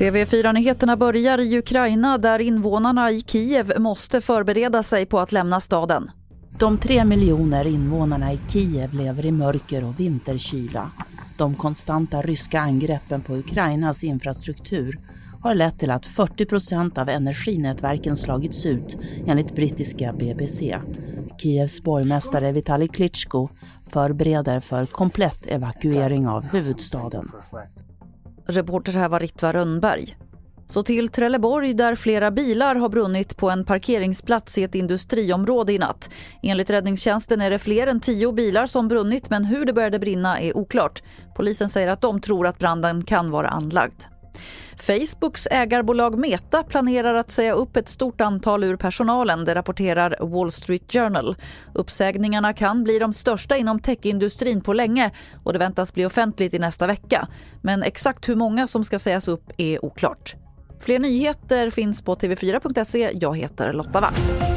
TV4-nyheterna börjar i Ukraina där invånarna i Kiev måste förbereda sig på att lämna staden. De tre miljoner invånarna i Kiev lever i mörker och vinterkyla. De konstanta ryska angreppen på Ukrainas infrastruktur har lett till att 40 procent av energinätverken slagits ut enligt brittiska BBC. Kievs borgmästare Vitali Klitschko förbereder för komplett evakuering av huvudstaden. Reporter här var Ritva Rönnberg. Så till Trelleborg där flera bilar har brunnit på en parkeringsplats i ett industriområde i natt. Enligt räddningstjänsten är det fler än tio bilar som brunnit men hur det började brinna är oklart. Polisen säger att de tror att branden kan vara anlagd. Facebooks ägarbolag Meta planerar att säga upp ett stort antal ur personalen, det rapporterar Wall Street Journal. Uppsägningarna kan bli de största inom techindustrin på länge och det väntas bli offentligt i nästa vecka. Men exakt hur många som ska sägas upp är oklart. Fler nyheter finns på tv4.se. Jag heter Lotta Wall.